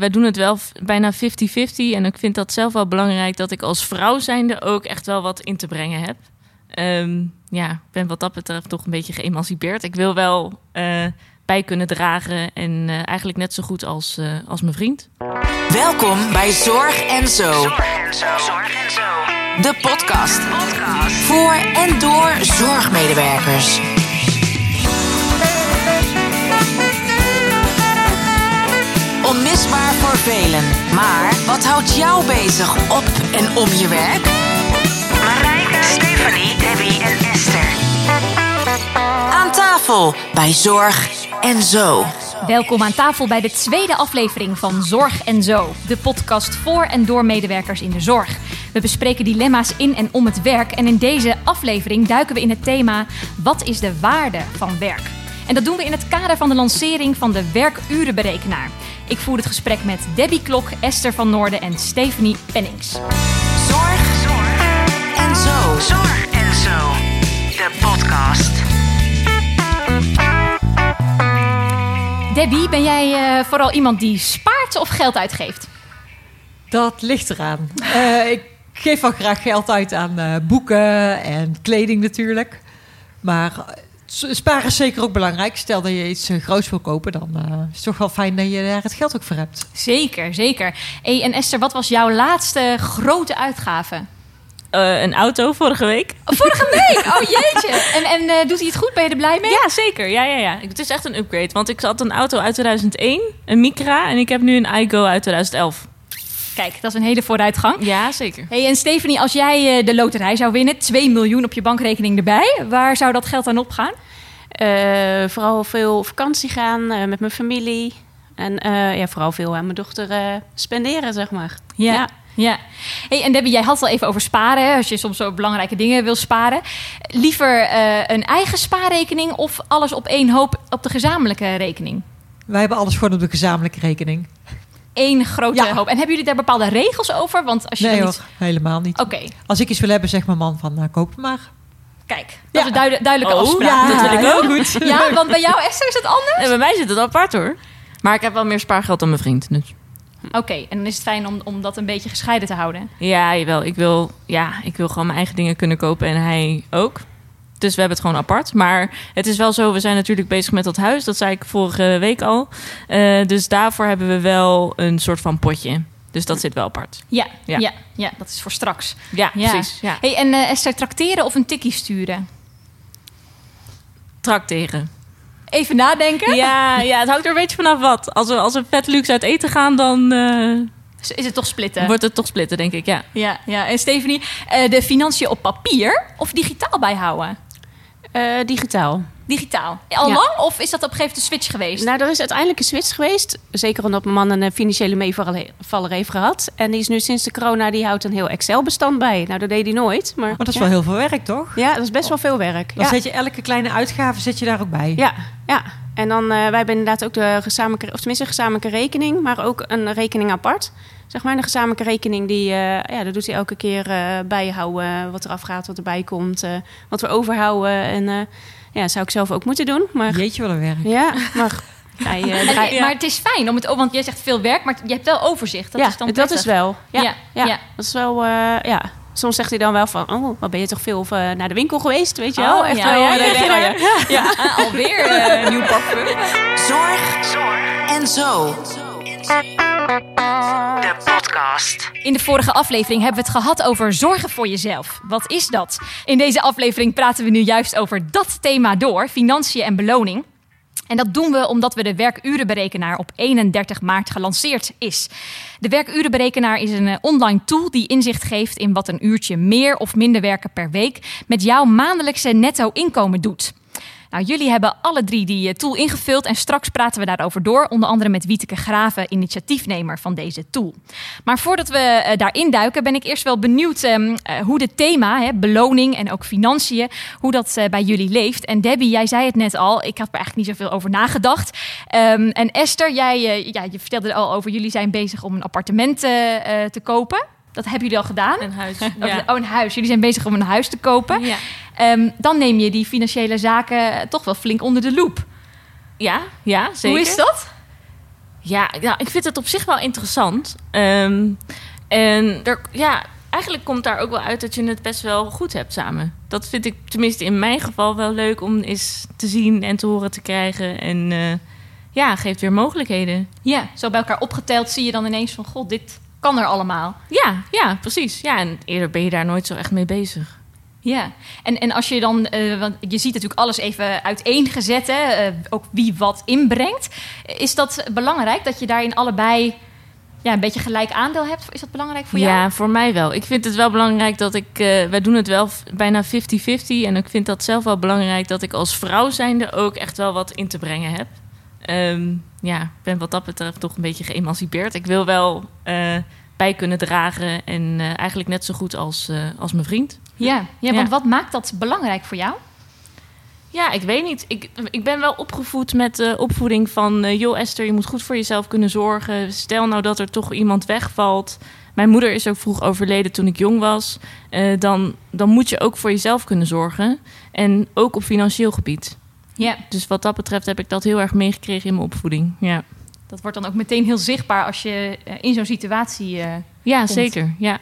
wij doen het wel bijna 50-50. En ik vind dat zelf wel belangrijk dat ik als vrouw zijnde ook echt wel wat in te brengen heb. Ehm, ja, ik ben wat dat betreft toch een beetje geëmancipeerd. Ik wil wel eh, bij kunnen dragen en eh, eigenlijk net zo goed als, eh, als mijn vriend. Welkom bij Zorg en Zo. Zorg en Zo. De podcast. Podcast. Voor en door zorgmedewerkers. Onmisbaar voor velen. Maar wat houdt jou bezig op en om je werk? Marijke, Stephanie, Debbie en Esther. Aan tafel bij Zorg en Zo. Welkom aan tafel bij de tweede aflevering van Zorg en Zo, de podcast voor en door medewerkers in de zorg. We bespreken dilemma's in en om het werk en in deze aflevering duiken we in het thema Wat is de waarde van werk? En dat doen we in het kader van de lancering van de werkurenberekenaar. Ik voer het gesprek met Debbie Klok, Esther van Noorden en Stephanie Pennings. Zorg Zorg en Zo. Zorg en Zo. De podcast. Debbie, ben jij eh, vooral iemand die spaart of geld uitgeeft? Dat ligt eraan. Eh, ik geef wel graag geld uit aan eh, boeken en kleding natuurlijk. Maar sparen is zeker ook belangrijk. Stel dat je iets eh, groots wil kopen, dan eh, is het toch wel fijn dat je daar het geld ook voor hebt. Zeker, zeker. Hey, en Esther, wat was jouw laatste grote uitgave? Eh, een auto vorige week. Vorige week! Oh jeetje! En, en eh, doet hij het goed? Ben je er blij mee? Ja, zeker. Ja, ja, ja. Het is echt een upgrade. Want ik had een auto uit 2001, een Micra. En ik heb nu een iGo uit 2011. Kijk, dat is een hele vooruitgang. Ja, zeker. Hey, en Stephanie, als jij eh, de loterij zou winnen, 2 miljoen op je bankrekening erbij, waar zou dat geld aan opgaan? Eh, vooral veel op vakantie gaan eh, met mijn familie. En eh, ja, vooral veel aan mijn dochter eh, spenderen, zeg maar. Ja. ja. Hey, en Debbie, jij had het al even over sparen. hè, Als je soms zo belangrijke dingen wil sparen. Liever eh, een eigen spaarrekening of alles op één hoop op de gezamenlijke rekening? Wij hebben alles gewoon op de gezamenlijke rekening. Eén grote Ja. hoop. En hebben jullie daar bepaalde regels over? Want als je Nee helemaal niet. Oké, Als ik iets wil hebben, zegt mijn man van, nou, koop het maar. kijk. Dat Ja. is een duide- duidelijke Oh, afspraak. ja, dat wil ik ook. goed. Ja, want bij jou, Esther, is het anders? En bij mij zit het apart hoor. Maar ik heb wel meer spaargeld dan mijn vriend. Dus. Oké, en dan is het fijn om, om dat een beetje gescheiden te houden. Ja, jawel. Ik wil, ja, ik wil gewoon mijn eigen dingen kunnen kopen en hij ook. Dus we hebben het gewoon apart. Maar het is wel zo, we zijn natuurlijk bezig met dat huis. Dat zei ik vorige week al. Eh, dus daarvoor hebben we wel een soort van potje. Dus dat zit wel apart. Ja, ja. Ja. ja, dat is voor straks. Ja, Ja. precies. Ja. Hey, en eh, Esther, trakteren of een tikkie sturen? Trakteren. Even nadenken. Ja, ja, het hangt er een beetje vanaf wat. Als we, als we vet luxe uit eten gaan, dan eh, Is het toch splitten? wordt het toch splitten, denk ik. Ja. Ja, ja. En Stephanie, de financiën op papier of digitaal bijhouden? Eh, digitaal. Digitaal. Al Ja. lang of is dat op een gegeven moment een switch geweest? Nou, er is uiteindelijk een switch geweest. Zeker omdat mijn man een eh, financiële meevaller heeft gehad. En die is nu sinds de corona, die houdt een heel Excel-bestand bij. Nou, dat deed hij nooit. Maar, Maar dat is ja. wel heel veel werk, toch? Ja, dat is best wel veel werk. Dan Ja. zet je elke kleine uitgave zet je daar ook bij. Ja, ja. En dan, eh, wij hebben inderdaad ook de gezamenlijke, of tenminste een gezamenlijke rekening, maar ook een rekening apart. Zeg maar, de gezamenlijke rekening, die, eh, ja, daar doet hij elke keer eh, bijhouden wat er afgaat, wat erbij komt, eh, wat we overhouden. En eh, ja, zou ik zelf ook moeten doen. Maar Jeetje, wel een werk. ja, maar hij En- Maar het is fijn, om het, want jij zegt veel werk, maar je hebt wel overzicht. Dat ja, is dan dat is wel. Ja, Ja, ja, ja. dat is wel, eh, ja. Soms zegt hij dan wel van, oh, wat ben je toch veel naar de winkel geweest, weet je wel? Oh, Echt ja, wel, ja, dat ah, alweer een nieuw parfum. Zorg Zorg en Zo. de podcast. In de vorige aflevering hebben we het gehad over zorgen voor jezelf. Wat is dat? In deze aflevering praten we nu juist over dat thema door, financiën en beloning. En dat doen we omdat we de werkurenberekenaar op 31 maart gelanceerd is. De werkurenberekenaar is een eh, online tool die inzicht geeft in wat een uurtje meer of minder werken per week met jouw maandelijkse netto inkomen doet. Nou, jullie hebben alle drie die eh, tool ingevuld en straks praten we daarover door. Onder andere met Wieteke Graven, initiatiefnemer van deze tool. Maar voordat we eh, daarin duiken, ben ik eerst wel benieuwd ehm, eh, hoe dit thema, beloning en ook financiën, hoe dat bij jullie leeft. En Debbie, jij zei het net al, ik had er eigenlijk niet zoveel over nagedacht. Ehm, en Esther, jij eh, ja, je vertelde er al over, jullie zijn bezig om een appartement te kopen. Dat hebben jullie al gedaan? Een huis. Oh, Ja. Oh, een huis. Jullie zijn bezig om een huis te kopen. Ja. Ehm, dan neem je die financiële zaken toch wel flink onder de loep. Ja, ja, zeker. Hoe is dat? Ja, ja, ik vind het op zich wel interessant. Ehm, en er, ja, eigenlijk komt daar ook wel uit dat je het best wel goed hebt samen. Dat vind ik tenminste in mijn geval wel leuk om eens te zien en te horen te krijgen. En eh, ja, geeft weer mogelijkheden. Ja, zo bij elkaar opgeteld zie je dan ineens van... God, dit kan er allemaal. Ja, ja, precies. Ja, en eerder ben je daar nooit zo echt mee bezig. Ja, en, en als je dan, eh, want je ziet natuurlijk alles even uiteengezet, hè, eh, ook wie wat inbrengt. Is dat belangrijk dat je daarin allebei ja, een beetje gelijk aandeel hebt? Is dat belangrijk voor jou? Ja, voor mij wel. Ik vind het wel belangrijk dat ik... eh, wij doen het wel bijna 50-50. En ik vind dat zelf wel belangrijk dat ik als vrouw zijnde ook echt wel wat in te brengen heb. Ehm, ja, ik ben wat dat betreft toch een beetje geëmancipeerd. Ik wil wel eh, bij kunnen dragen en eh, eigenlijk net zo goed als, eh, als mijn vriend. Ja, ja want Ja. wat maakt dat belangrijk voor jou? Ja, ik weet niet. Ik, ik ben wel opgevoed met de opvoeding van... joh Esther, je moet goed voor jezelf kunnen zorgen. Stel nou dat er toch iemand wegvalt. Mijn moeder is ook vroeg overleden toen ik jong was. Dan, dan moet je ook voor jezelf kunnen zorgen. En ook op financieel gebied. Ja, Dus wat dat betreft heb ik dat heel erg meegekregen in mijn opvoeding. Ja, dat wordt dan ook meteen heel zichtbaar als je eh, in zo'n situatie... eh ja Komt. zeker. Ja.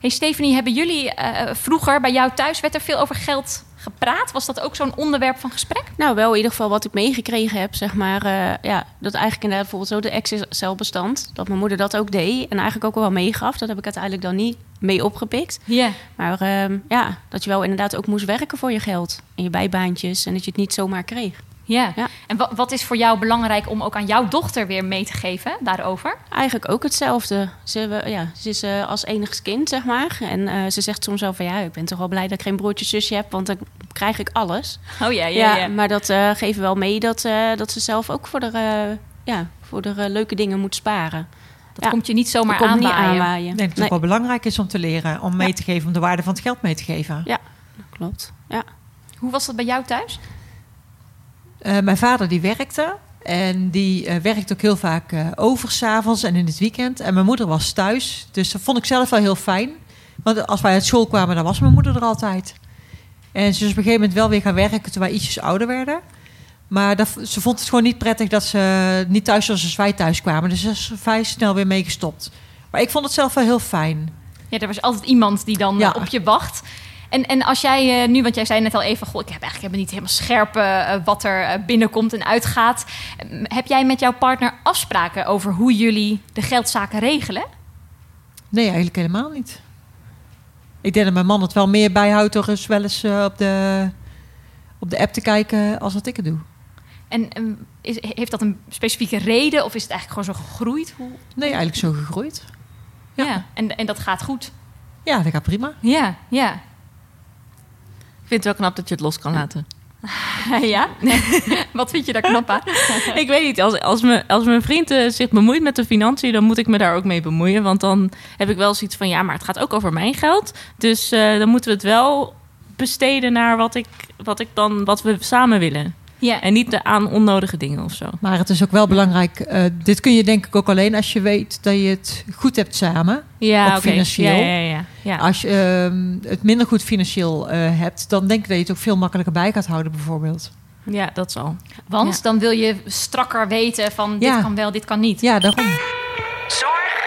Hey Stephanie, hebben jullie eh, vroeger bij jou thuis, werd er veel over geld gepraat? Was dat ook zo'n onderwerp van gesprek? Nou, wel in ieder geval wat ik meegekregen heb, zeg maar. eh, ja, dat eigenlijk inderdaad bijvoorbeeld zo de Excel-bestand. Dat mijn moeder dat ook deed en eigenlijk ook wel meegaf. Dat heb ik uiteindelijk dan niet mee opgepikt. Ja. Maar ehm, ja, dat je wel inderdaad ook moest werken voor je geld. En je bijbaantjes en dat je het niet zomaar kreeg. Ja. Ja. En wa- wat is voor jou belangrijk om ook aan jouw dochter weer mee te geven daarover? Eigenlijk ook hetzelfde. Ze, we- ja, ze is eh, als enigst kind, zeg maar. En eh, ze zegt soms wel van ja, ik ben toch wel blij dat ik geen broertje zusje heb, want dan krijg ik alles. Oh ja, Ja, maar dat eh geven we wel mee dat, eh, dat ze zelf ook voor de, eh, ja, voor de leuke dingen moet sparen. Dat Ja. komt je niet zomaar Dat komt niet aanwaaien. aanwaaien. Ik denk dat het Nee, ook wel belangrijk is om te leren, om mee te geven, om de waarde van het geld mee te geven. klopt. Ja. Hoe was dat bij jou thuis? Eh, mijn vader die werkte en die eh, werkte ook heel vaak eh over s'avonds en in het weekend. En mijn moeder was thuis, dus dat vond ik zelf wel heel fijn. Want als wij uit school kwamen, dan was mijn moeder er altijd. En ze is op een gegeven moment wel weer gaan werken toen wij ietsjes ouder werden. Maar dat, ze vond het gewoon niet prettig dat ze niet thuis was als wij thuis kwamen. Dus ze is vrij snel weer mee gestopt. Maar ik vond het zelf wel heel fijn. Ja, er was altijd iemand die dan Ja. op je wacht. En, en als jij eh, nu, want jij zei net al even, goh, ik heb eigenlijk helemaal niet helemaal scherp eh, eh, wat er binnenkomt en uitgaat. Heb jij met jouw partner afspraken over hoe jullie de geldzaken regelen? Nee, eigenlijk helemaal niet. Ik denk dat mijn man het wel meer bijhoudt door eens wel eens op, de, op de app te kijken als dat ik het doe. En is, heeft dat een specifieke reden of is het eigenlijk gewoon zo gegroeid? Hoe, Nee, eigenlijk zo gegroeid. ja. En, en dat gaat goed. Ja, dat gaat prima. Ja, ja. Vind het wel knap dat je het los kan laten. ja? wat vind je daar knap aan? ik weet niet, als, als, me, als mijn vriend eh, zich bemoeit met de financiën, dan moet ik me daar ook mee bemoeien. Want dan heb ik wel zoiets van, ja, maar het gaat ook over mijn geld. Dus eh, dan moeten we het wel besteden naar wat, ik, wat, ik dan, wat we samen willen. Ja. En niet de aan onnodige dingen of zo. Maar het is ook wel belangrijk. eh, dit kun je denk ik ook alleen als je weet dat je het goed hebt samen. Ja, Ook financieel. Ja, ja, ja. Ja. Als je ehm, het minder goed financieel eh, hebt, dan denk ik dat je het ook veel makkelijker bij gaat houden, bijvoorbeeld. ja dat zal. Want Ja. dan wil je strakker weten van dit Ja. kan wel, dit kan niet. Ja, daarom. Zorg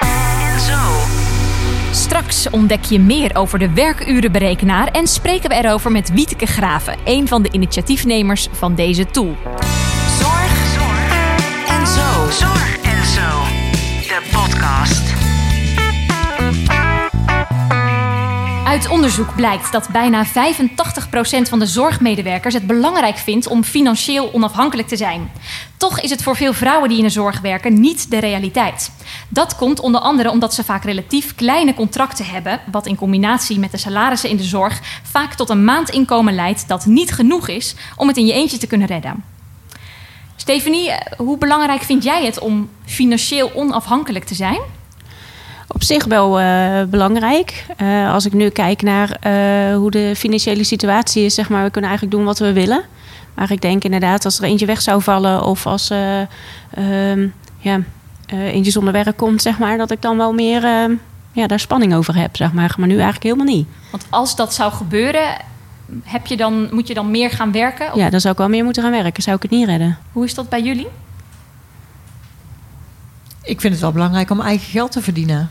en zo. Straks ontdek je meer over de werkurenberekenaar en spreken we erover met Wieteke Graven, een van de initiatiefnemers van deze tool. Uit onderzoek blijkt dat bijna 85% van de zorgmedewerkers het belangrijk vindt om financieel onafhankelijk te zijn. Toch is het voor veel vrouwen die in de zorg werken niet de realiteit. Dat komt onder andere omdat ze vaak relatief kleine contracten hebben, wat in combinatie met de salarissen in de zorg vaak tot een maandinkomen leidt dat niet genoeg is om het in je eentje te kunnen redden. Stephanie, eh, hoe belangrijk vind jij het om financieel onafhankelijk te zijn? Op zich wel eh, belangrijk. Eh, als ik nu kijk naar eh, hoe de financiële situatie is, zeg maar, we kunnen eigenlijk doen wat we willen. Maar ik denk inderdaad, als er eentje weg zou vallen of als eh, ehm, ja, eh, eentje zonder werk komt, zeg maar, dat ik dan wel meer ehm, ja, daar spanning over heb, zeg maar. Maar nu eigenlijk helemaal niet. Want als dat zou gebeuren, heb je dan, moet je dan meer gaan werken? Of Ja, dan zou ik wel meer moeten gaan werken. Zou ik het niet redden. Hoe is dat bij jullie? ik vind het wel belangrijk om eigen geld te verdienen.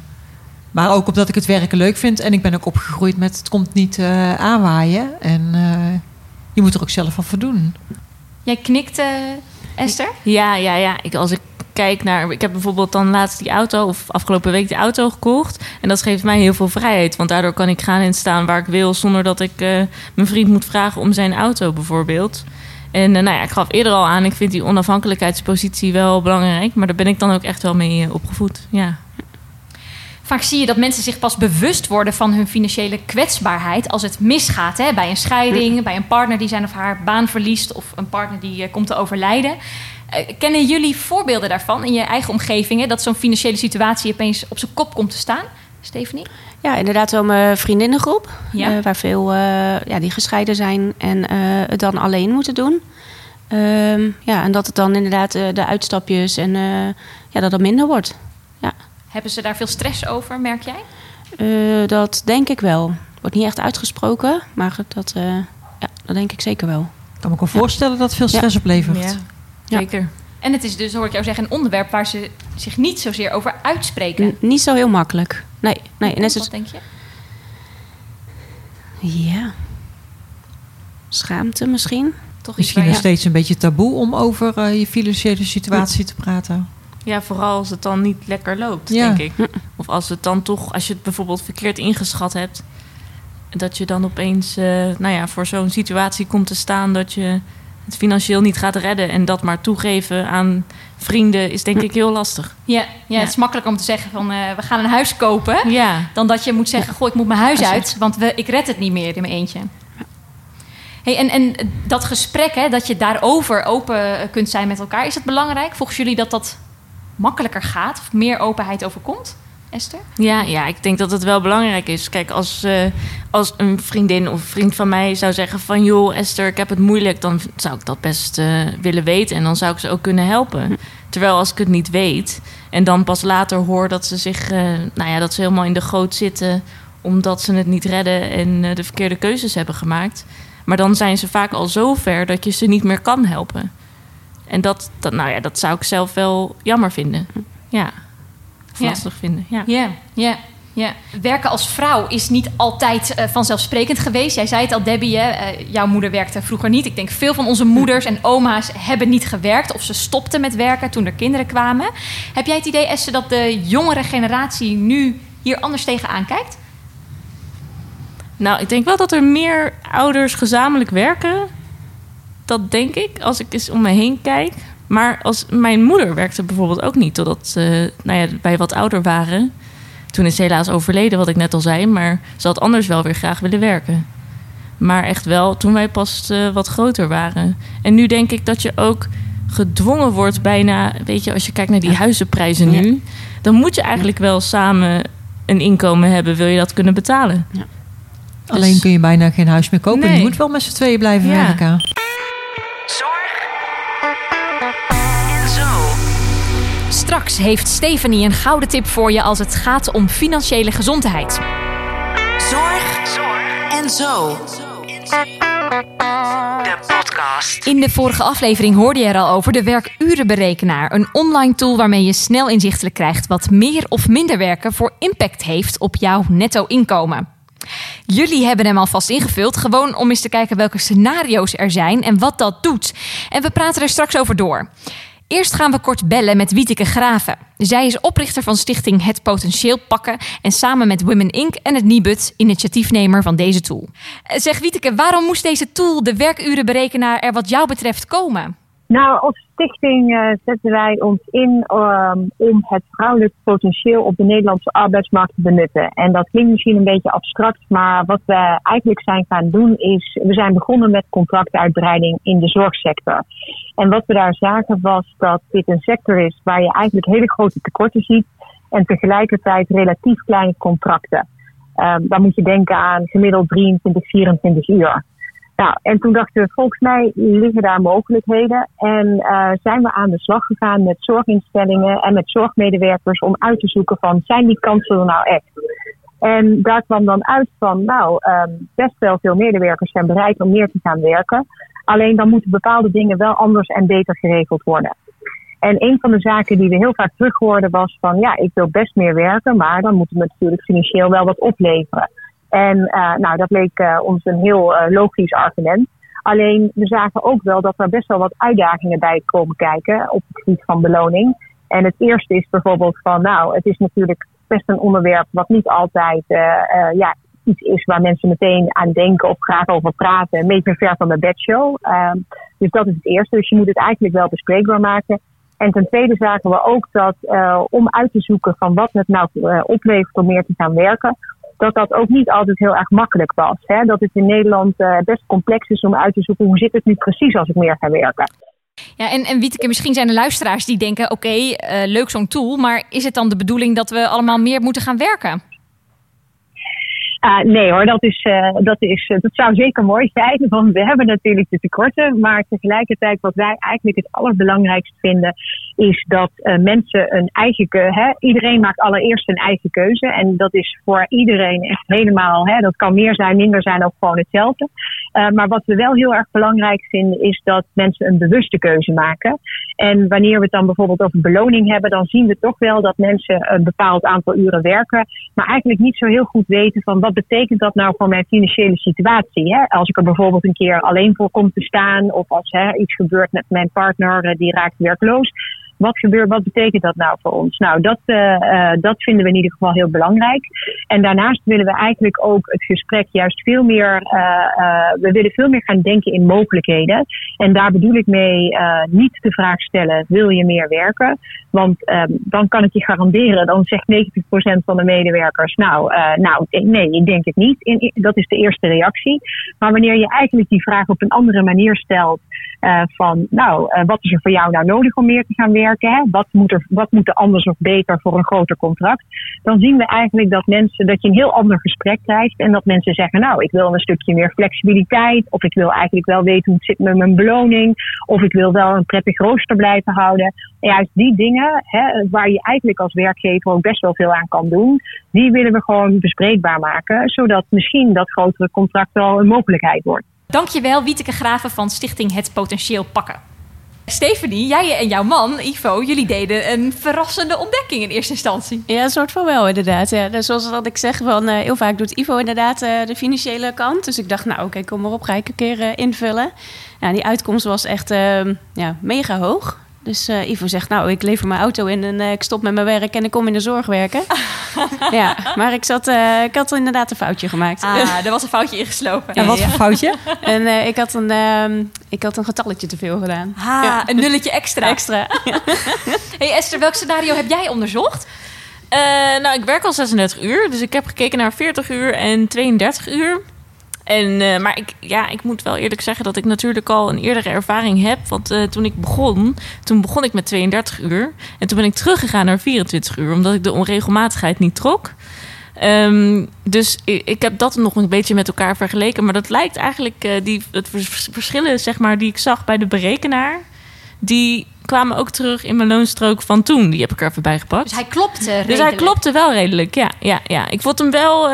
Maar ook omdat ik het werken leuk vind. En ik ben ook opgegroeid met het komt niet eh, aanwaaien. En eh, je moet er ook zelf van voldoen. Jij knikt, eh, Esther? Ja, ja, ja. Ik, als ik kijk naar... Ik heb bijvoorbeeld dan laatst die auto... of afgelopen week die auto gekocht. En dat geeft mij heel veel vrijheid. Want daardoor kan ik gaan en staan waar ik wil... zonder dat ik eh, mijn vriend moet vragen om zijn auto bijvoorbeeld. En nou ja, ik gaf eerder al aan... ik vind die onafhankelijkheidspositie wel belangrijk. Maar daar ben ik dan ook echt wel mee opgevoed. Ja. Vaak zie je dat mensen zich pas bewust worden van hun financiële kwetsbaarheid als het misgaat. Hè? Bij een scheiding, bij een partner die zijn of haar baan verliest of een partner die eh, komt te overlijden. Eh, kennen jullie voorbeelden daarvan in je eigen omgeving? Hè? Dat zo'n financiële situatie opeens op zijn kop komt te staan? Stephanie? Ja, inderdaad wel mijn vriendinnengroep. Ja. eh, waar veel ja, die gescheiden zijn en het dan alleen moeten doen. Ehm, ja, en dat het dan inderdaad de uitstapjes en ja, dat het minder wordt. Hebben ze daar veel stress over, merk jij? Eh, dat denk ik wel. Wordt niet echt uitgesproken, maar dat, eh, ja, dat denk ik zeker wel. Ik kan me ook wel voorstellen dat het veel stress oplevert. ja, zeker. En het is dus, hoor ik jou zeggen, een onderwerp waar ze zich niet zozeer over uitspreken. N- niet zo heel makkelijk. Nee, nee. En is Wat denk je? ja. Schaamte misschien? Toch iets Misschien nog steeds een beetje taboe om over eh, je financiële situatie te praten. Ja, vooral als het dan niet lekker loopt, Ja. denk ik. Of als het dan toch, als je het bijvoorbeeld verkeerd ingeschat hebt, dat je dan opeens, eh, nou ja, voor zo'n situatie komt te staan dat je het financieel niet gaat redden en dat maar toegeven aan vrienden is denk ik heel lastig. Ja, ja, het is makkelijker om te zeggen van eh, we gaan een huis kopen. Ja, Dan dat je moet zeggen, goh, ik moet mijn huis uit, want we, ik red het niet meer in mijn eentje. Hey, en, en dat gesprek, hè, dat je daarover open kunt zijn met elkaar, is het belangrijk? Volgens jullie dat dat makkelijker gaat of meer openheid overkomt? Esther? ja, ja, ik denk dat het wel belangrijk is. Kijk, als, eh, als een vriendin of vriend van mij zou zeggen van... joh, Esther, ik heb het moeilijk, dan zou ik dat best eh, willen weten. En dan zou ik ze ook kunnen helpen. Terwijl als ik het niet weet en dan pas later hoor dat ze zich... eh, nou ja, dat ze helemaal in de goot zitten... omdat ze het niet redden en eh, de verkeerde keuzes hebben gemaakt... Maar dan zijn ze vaak al zo ver dat je ze niet meer kan helpen. En dat, dat, nou ja, dat zou ik zelf wel jammer vinden. Ja. Of Ja. lastig vinden. Ja. Ja, ja, ja. Werken als vrouw is niet altijd eh, vanzelfsprekend geweest. Jij zei het al, Debbie, hè? eh, jouw moeder werkte vroeger niet. Ik denk veel van onze moeders en oma's hebben niet gewerkt... of ze stopten met werken toen er kinderen kwamen. Heb jij het idee, Esther, dat de jongere generatie nu hier anders tegenaan kijkt? Nou, ik denk wel dat er meer ouders gezamenlijk werken. Dat denk ik, als ik eens om me heen kijk. Maar als, mijn moeder werkte bijvoorbeeld ook niet... totdat ze nou ja, wij wat ouder waren. Toen is ze helaas overleden, wat ik net al zei. Maar ze had anders wel weer graag willen werken. Maar echt wel toen wij pas eh, wat groter waren. En nu denk ik dat je ook gedwongen wordt bijna... weet je, als je kijkt naar die huizenprijzen nu... dan moet je eigenlijk wel samen een inkomen hebben... wil je dat kunnen betalen. Alleen kun je bijna geen huis meer kopen. Nee. Je moet wel met z'n tweeën blijven Ja. werken. Straks heeft Stephanie een gouden tip voor je als het gaat om financiële gezondheid. Zorg en zo. De podcast. In de vorige aflevering hoorde je er al over de werkurenberekenaar. Een online tool waarmee je snel inzichtelijk krijgt wat meer of minder werken voor impact heeft op jouw netto inkomen. Jullie hebben hem alvast ingevuld, gewoon om eens te kijken welke scenario's er zijn en wat dat doet. En we praten er straks over door. Eerst gaan we kort bellen met Wieteke Graven. Zij is oprichter van stichting Het Potentieel Pakken en samen met Women Inc. en het Nibud initiatiefnemer van deze tool. Eh, Zeg Wieteke, waarom moest deze tool, de werkurenberekenaar, er wat jou betreft komen? Nou, als stichting eh, zetten wij ons in ehm, om het vrouwelijk potentieel op de Nederlandse arbeidsmarkt te benutten. En dat klinkt misschien een beetje abstract, maar wat we eigenlijk zijn gaan doen is, we zijn begonnen met contractuitbreiding in de zorgsector. En wat we daar zagen was dat dit een sector is waar je eigenlijk hele grote tekorten ziet en tegelijkertijd relatief kleine contracten. Ehm dan moet je denken aan gemiddeld 23, 24 uur. Nou, en toen dachten we, volgens mij liggen daar mogelijkheden. En eh, zijn we aan de slag gegaan met zorginstellingen en met zorgmedewerkers om uit te zoeken van, zijn die kansen er nou echt? En daar kwam dan uit van, nou, ehm, best wel veel medewerkers zijn bereid om meer te gaan werken. Alleen dan moeten bepaalde dingen wel anders en beter geregeld worden. En een van de zaken die we heel vaak terug hoorden was van ja, ik wil best meer werken, maar dan moeten we natuurlijk financieel wel wat opleveren. En eh, nou, dat leek eh, ons een heel eh, logisch argument. Alleen we zagen ook wel dat er best wel wat uitdagingen bij komen kijken op het gebied van beloning. En het eerste is bijvoorbeeld van, nou, het is natuurlijk best een onderwerp wat niet altijd ja, iets is waar mensen meteen aan denken of graag over praten. Een beetje ver van de bedshow. Ehm dus dat is het eerste. Dus je moet het eigenlijk wel bespreekbaar maken. En ten tweede zagen we ook dat om uit te zoeken van wat het nou oplevert om meer te gaan werken, dat dat ook niet altijd heel erg makkelijk was. Hè? Dat het in Nederland eh, best complex is om uit te zoeken hoe zit het nu precies als ik meer ga werken. Ja, en, en Wieteke, misschien zijn er luisteraars die denken... oké, eh, leuk zo'n tool, maar is het dan de bedoeling... dat we allemaal meer moeten gaan werken? Ah, nee hoor, dat, is, eh, dat, is, eh, dat zou zeker mooi zijn, want we hebben natuurlijk de tekorten. Maar tegelijkertijd, wat wij eigenlijk het allerbelangrijkst vinden, is dat eh, mensen een eigen keuze. Iedereen maakt allereerst een eigen keuze. En dat is voor iedereen echt helemaal, hè, dat kan meer zijn, minder zijn, ook gewoon hetzelfde. Maar wat we wel heel erg belangrijk vinden, is dat mensen een bewuste keuze maken. En wanneer we het dan bijvoorbeeld over beloning hebben, dan zien we toch wel dat mensen een bepaald aantal uren werken, maar eigenlijk niet zo heel goed weten van wat betekent dat nou voor mijn financiële situatie. Hè? Als ik er bijvoorbeeld een keer alleen voor kom te staan, of als hè, iets gebeurt met mijn partner, eh, die raakt werkloos. Wat gebeurt, wat betekent dat nou voor ons? Nou, dat, eh, eh, dat vinden we in ieder geval heel belangrijk. En daarnaast willen we eigenlijk ook het gesprek juist veel meer, eh, we willen veel meer gaan denken in mogelijkheden. En daar bedoel ik mee niet de vraag stellen, wil je meer werken? Want ehm, dan kan ik je garanderen, dan zegt 90% van de medewerkers, nou, nou nee, ik denk het niet. In- dat is de eerste reactie. Maar wanneer je eigenlijk die vraag op een andere manier stelt, eh, van, nou, eh, wat is er voor jou nou nodig om meer te gaan werken? Hè? Wat, moet er, wat moet er anders of beter voor een groter contract? Dan zien we eigenlijk dat mensen, dat je een heel ander gesprek krijgt. En dat mensen zeggen, nou, ik wil een stukje meer flexibiliteit. Of ik wil eigenlijk wel weten hoe het zit met mijn beloning. Of ik wil wel een prettig rooster blijven houden. En juist die dingen, hè, waar je eigenlijk als werkgever ook best wel veel aan kan doen. Die willen we gewoon bespreekbaar maken. Zodat misschien dat grotere contract wel een mogelijkheid wordt. Dankjewel, Wieteke Graven van Stichting Het Potentieel Pakken. Stephanie, jij en jouw man, Ivo, jullie deden een verrassende ontdekking in eerste instantie. Ja, een soort van wel inderdaad. Ja. Dus zoals wat ik zeg, van, eh, heel vaak doet Ivo inderdaad eh, de financiële kant. Dus ik dacht, nou oké, kom maar op, ga ik een keer eh, invullen. Ja, die uitkomst was echt eh, ja, mega hoog. Dus eh, Ivo zegt, nou, ik lever mijn auto in en eh, ik stop met mijn werk en ik kom in de zorg werken. ja, maar ik, zat, eh, ik had inderdaad een foutje gemaakt. Ah, er was een foutje ingeslopen. En wat voor foutje? En eh, ik, had een, ehm, ik had een getalletje te veel gedaan. Ha, Ja. een nulletje extra. Extra. Hey Esther, welk scenario heb jij onderzocht? Eh, nou, ik werk al 36 uur, dus ik heb gekeken naar 40 uur en 32 uur. En, eh, maar ik, ja, ik moet wel eerlijk zeggen dat ik natuurlijk al een eerdere ervaring heb. Want eh, toen ik begon, toen begon ik met 32 uur. En toen ben ik teruggegaan naar 24 uur, omdat ik de onregelmatigheid niet trok. Ehm, dus ik, ik heb dat nog een beetje met elkaar vergeleken. Maar dat lijkt eigenlijk, eh, die, het vers- verschillen zeg maar, die ik zag bij de berekenaar... die kwamen ook terug in mijn loonstrook van toen. Die heb ik er even bij gepakt. Dus hij klopte Dus hij klopte wel redelijk, ja. ja, ja. Ik vond hem wel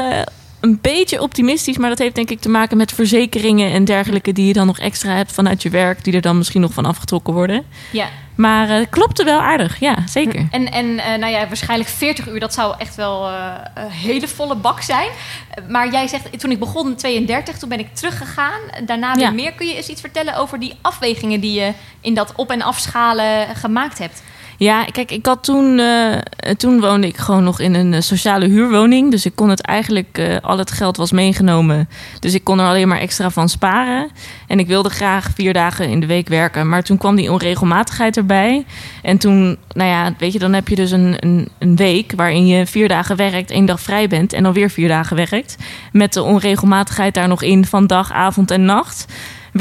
een beetje optimistisch, maar dat heeft denk ik te maken met verzekeringen en dergelijke die je dan nog extra hebt vanuit je werk, die er dan misschien nog van afgetrokken worden. Ja. Maar eh klopte wel aardig, ja, zeker. En, en eh, nou ja, waarschijnlijk 40 uur, dat zou echt wel eh, een hele volle bak zijn. Maar jij zegt, toen ik begon 32, toen ben ik teruggegaan. Daarna weer Ja. meer. Kun je eens iets vertellen over die afwegingen die je in dat op- en afschalen gemaakt hebt? Ja, kijk, ik had toen, eh, toen woonde ik gewoon nog in een eh, sociale huurwoning. Dus ik kon het eigenlijk, eh, al het geld was meegenomen. Dus ik kon er alleen maar extra van sparen. En ik wilde graag vier dagen in de week werken. Maar toen kwam die onregelmatigheid erbij. En toen, nou ja, weet je, dan heb je dus een, een, een week waarin je vier dagen werkt, één dag vrij bent en dan weer vier dagen werkt. Met de onregelmatigheid daar nog in van dag, avond en nacht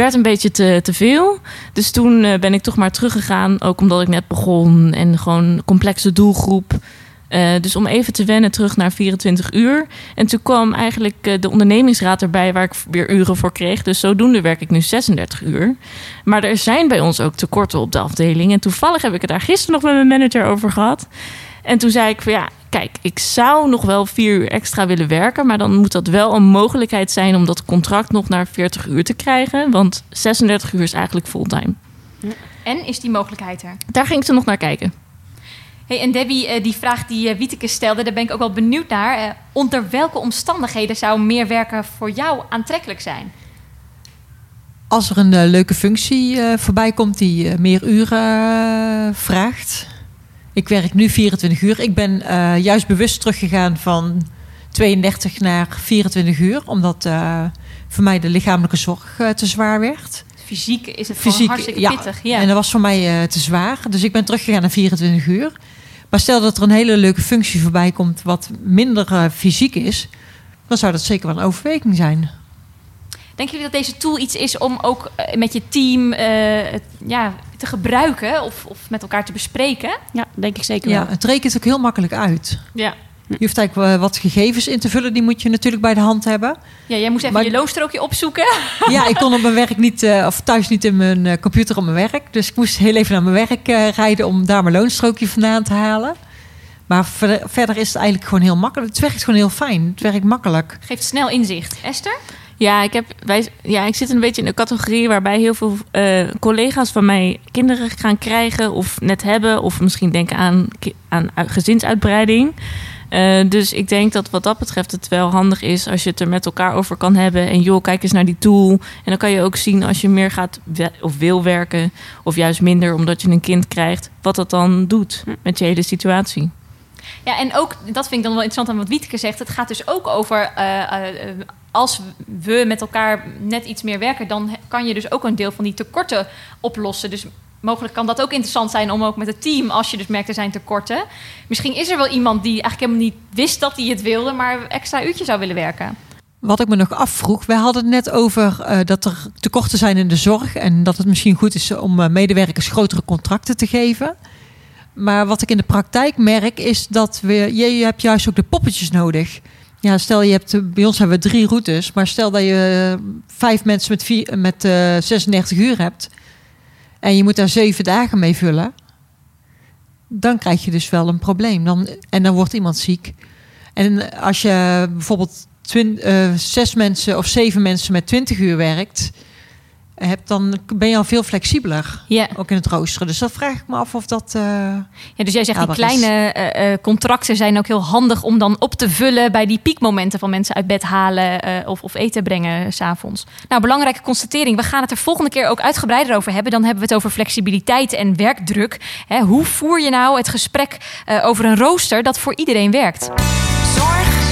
werd een beetje te, te veel. Dus toen eh, ben ik toch maar teruggegaan. Ook omdat ik net begon en gewoon complexe doelgroep. Eh, dus om even te wennen terug naar 24 uur. En toen kwam eigenlijk eh, de ondernemingsraad erbij waar ik weer uren voor kreeg. Dus zodoende werk ik nu 36 uur. Maar er zijn bij ons ook tekorten op de afdeling. En toevallig heb ik het daar gisteren nog met mijn manager over gehad. En toen zei ik van ja, kijk, ik zou nog wel vier uur extra willen werken. Maar dan moet dat wel een mogelijkheid zijn om dat contract nog naar 40 uur te krijgen. Want 36 uur is eigenlijk fulltime. En is die mogelijkheid er? Daar ging ze nog naar kijken. Hey, en Debbie, eh, die vraag die eh, Wieteke stelde, daar ben ik ook wel benieuwd naar. Eh, onder welke omstandigheden zou meer werken voor jou aantrekkelijk zijn? Als er een leuke functie eh, voorbij komt die eh, meer uren vraagt. Ik werk nu 24 uur. Ik ben eh, juist bewust teruggegaan van 32 naar 24 uur. Omdat eh, voor mij de lichamelijke zorg eh, te zwaar werd. Fysiek is het gewoon hartstikke ja. pittig. Ja. En dat was voor mij te zwaar. Dus ik ben teruggegaan naar 24 uur. Maar stel dat er een hele leuke functie voorbij komt wat minder fysiek is. Dan zou dat zeker wel een overweging zijn. Denken jullie dat deze tool iets is om ook met je team ja, te gebruiken of, of met elkaar te bespreken? Ja, denk ik zeker Ja, wel. het rekent ook heel makkelijk uit. Ja. Je hoeft eigenlijk wel wat gegevens in te vullen. Die moet je natuurlijk bij de hand hebben. Ja, jij moest even Maar- je loonstrookje opzoeken. Ja, ik kon op mijn werk niet, eh, of thuis niet in mijn eh, computer op mijn werk. Dus ik moest heel even naar mijn werk eh, rijden om daar mijn loonstrookje vandaan te halen. Maar verder, verder is het eigenlijk gewoon heel makkelijk. Het werkt gewoon heel fijn. Het werkt makkelijk. Geeft snel inzicht. Esther? Ja, ik, heb, wij, ja, ik zit een beetje in een categorie waarbij heel veel eh, collega's van mij kinderen gaan krijgen of net hebben. Of misschien denken aan, aan uit- gezinsuitbreiding. Eh, dus ik denk dat wat dat betreft het wel handig is als je het er met elkaar over kan hebben. En joh, kijk eens naar die tool. En dan kan je ook zien als je meer gaat of wil werken. Of juist minder omdat je een kind krijgt. Wat dat dan doet met je hele situatie. Ja, en ook, dat vind ik dan wel interessant aan wat Wieteke zegt. Het gaat dus ook over, eh, eh, als we met elkaar net iets meer werken... dan kan je dus ook een deel van die tekorten oplossen. Dus mogelijk kan dat ook interessant zijn om ook met het team... als je dus merkt er zijn tekorten. Misschien is er wel iemand die eigenlijk helemaal niet wist dat hij het wilde... maar extra uurtje zou willen werken. Wat ik me nog afvroeg, wij hadden het net over eh, dat er tekorten zijn in de zorg en dat het misschien goed is om medewerkers grotere contracten te geven. Maar wat ik in de praktijk merk is dat we, je, hebt juist ook de poppetjes nodig. Ja, stel je hebt, bij ons hebben we drie routes, maar stel dat je eh, vijf mensen met, vier, met eh 36 uur hebt en je moet daar zeven dagen mee vullen, dan krijg je dus wel een probleem. Dan, en dan wordt iemand ziek. En als je bijvoorbeeld eh, zes mensen of zeven mensen met 20 uur werkt, hebt, dan ben je al veel flexibeler. Ja. Ook in het roosteren. Dus dan vraag ik me af of dat. eh, Ja, dus jij zegt die kleine eh, eh, contracten zijn ook heel handig om dan op te vullen bij die piekmomenten van mensen uit bed halen eh, of, of eten brengen s s'avonds. Nou, belangrijke constatering. We gaan het er volgende keer ook uitgebreider over hebben. Dan hebben we het over flexibiliteit en werkdruk. Hè, hoe voer je nou het gesprek eh, over een rooster dat voor iedereen werkt? Zorg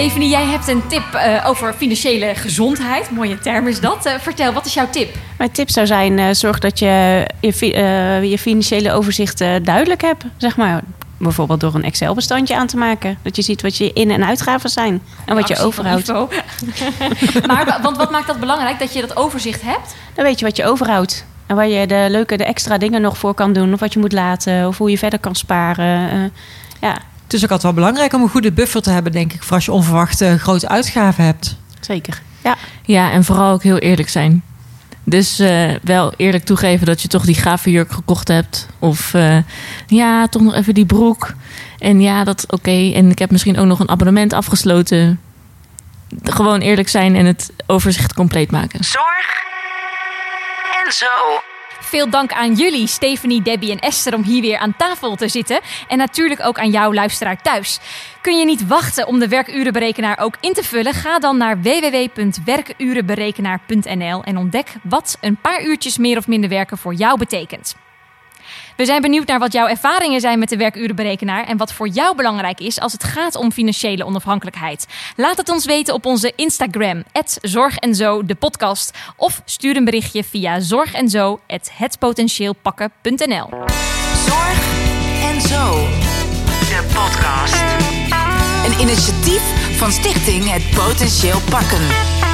Stephanie, jij hebt een tip eh, over financiële gezondheid. Mooie term is dat. Eh, vertel, wat is jouw tip? Mijn tip zou zijn, eh, zorg dat je je, je financiële overzicht duidelijk hebt. Zeg maar, bijvoorbeeld door een Excel-bestandje aan te maken. Dat je ziet wat je in- en uitgaven zijn. En wat je overhoudt. Maar, want wat maakt dat belangrijk dat je dat overzicht hebt? Dan weet je wat je overhoudt. En waar je de leuke, de extra dingen nog voor kan doen. Of wat je moet laten. Of hoe je verder kan sparen. ja, het is ook altijd wel belangrijk om een goede buffer te hebben, denk ik, voor als je onverwachte grote uitgaven hebt. zeker. Ja, Ja, en vooral ook heel eerlijk zijn. Dus eh, wel eerlijk toegeven dat je toch die gave jurk gekocht hebt. Of eh, ja, toch nog even die broek. En ja, dat oké. En ik heb misschien ook nog een abonnement afgesloten. Gewoon eerlijk zijn en het overzicht compleet maken. Zorg en zo. Veel dank aan jullie, Stephanie, Debbie en Esther, om hier weer aan tafel te zitten. En natuurlijk ook aan jou, luisteraar thuis. Kun je niet wachten om de werkurenberekenaar ook in te vullen? Ga dan naar www.werkurenberekenaar.nl en ontdek wat een paar uurtjes meer of minder werken voor jou betekent. We zijn benieuwd naar wat jouw ervaringen zijn met de werkurenberekenaar en wat voor jou belangrijk is als het gaat om financiële onafhankelijkheid. Laat het ons weten op onze Instagram, Zorg en Zo, de podcast. Of stuur een berichtje via zorgenzo.hetpotentieelpakken.nl. Zorg en zo. De podcast. Een initiatief van Stichting Het Potentieel Pakken.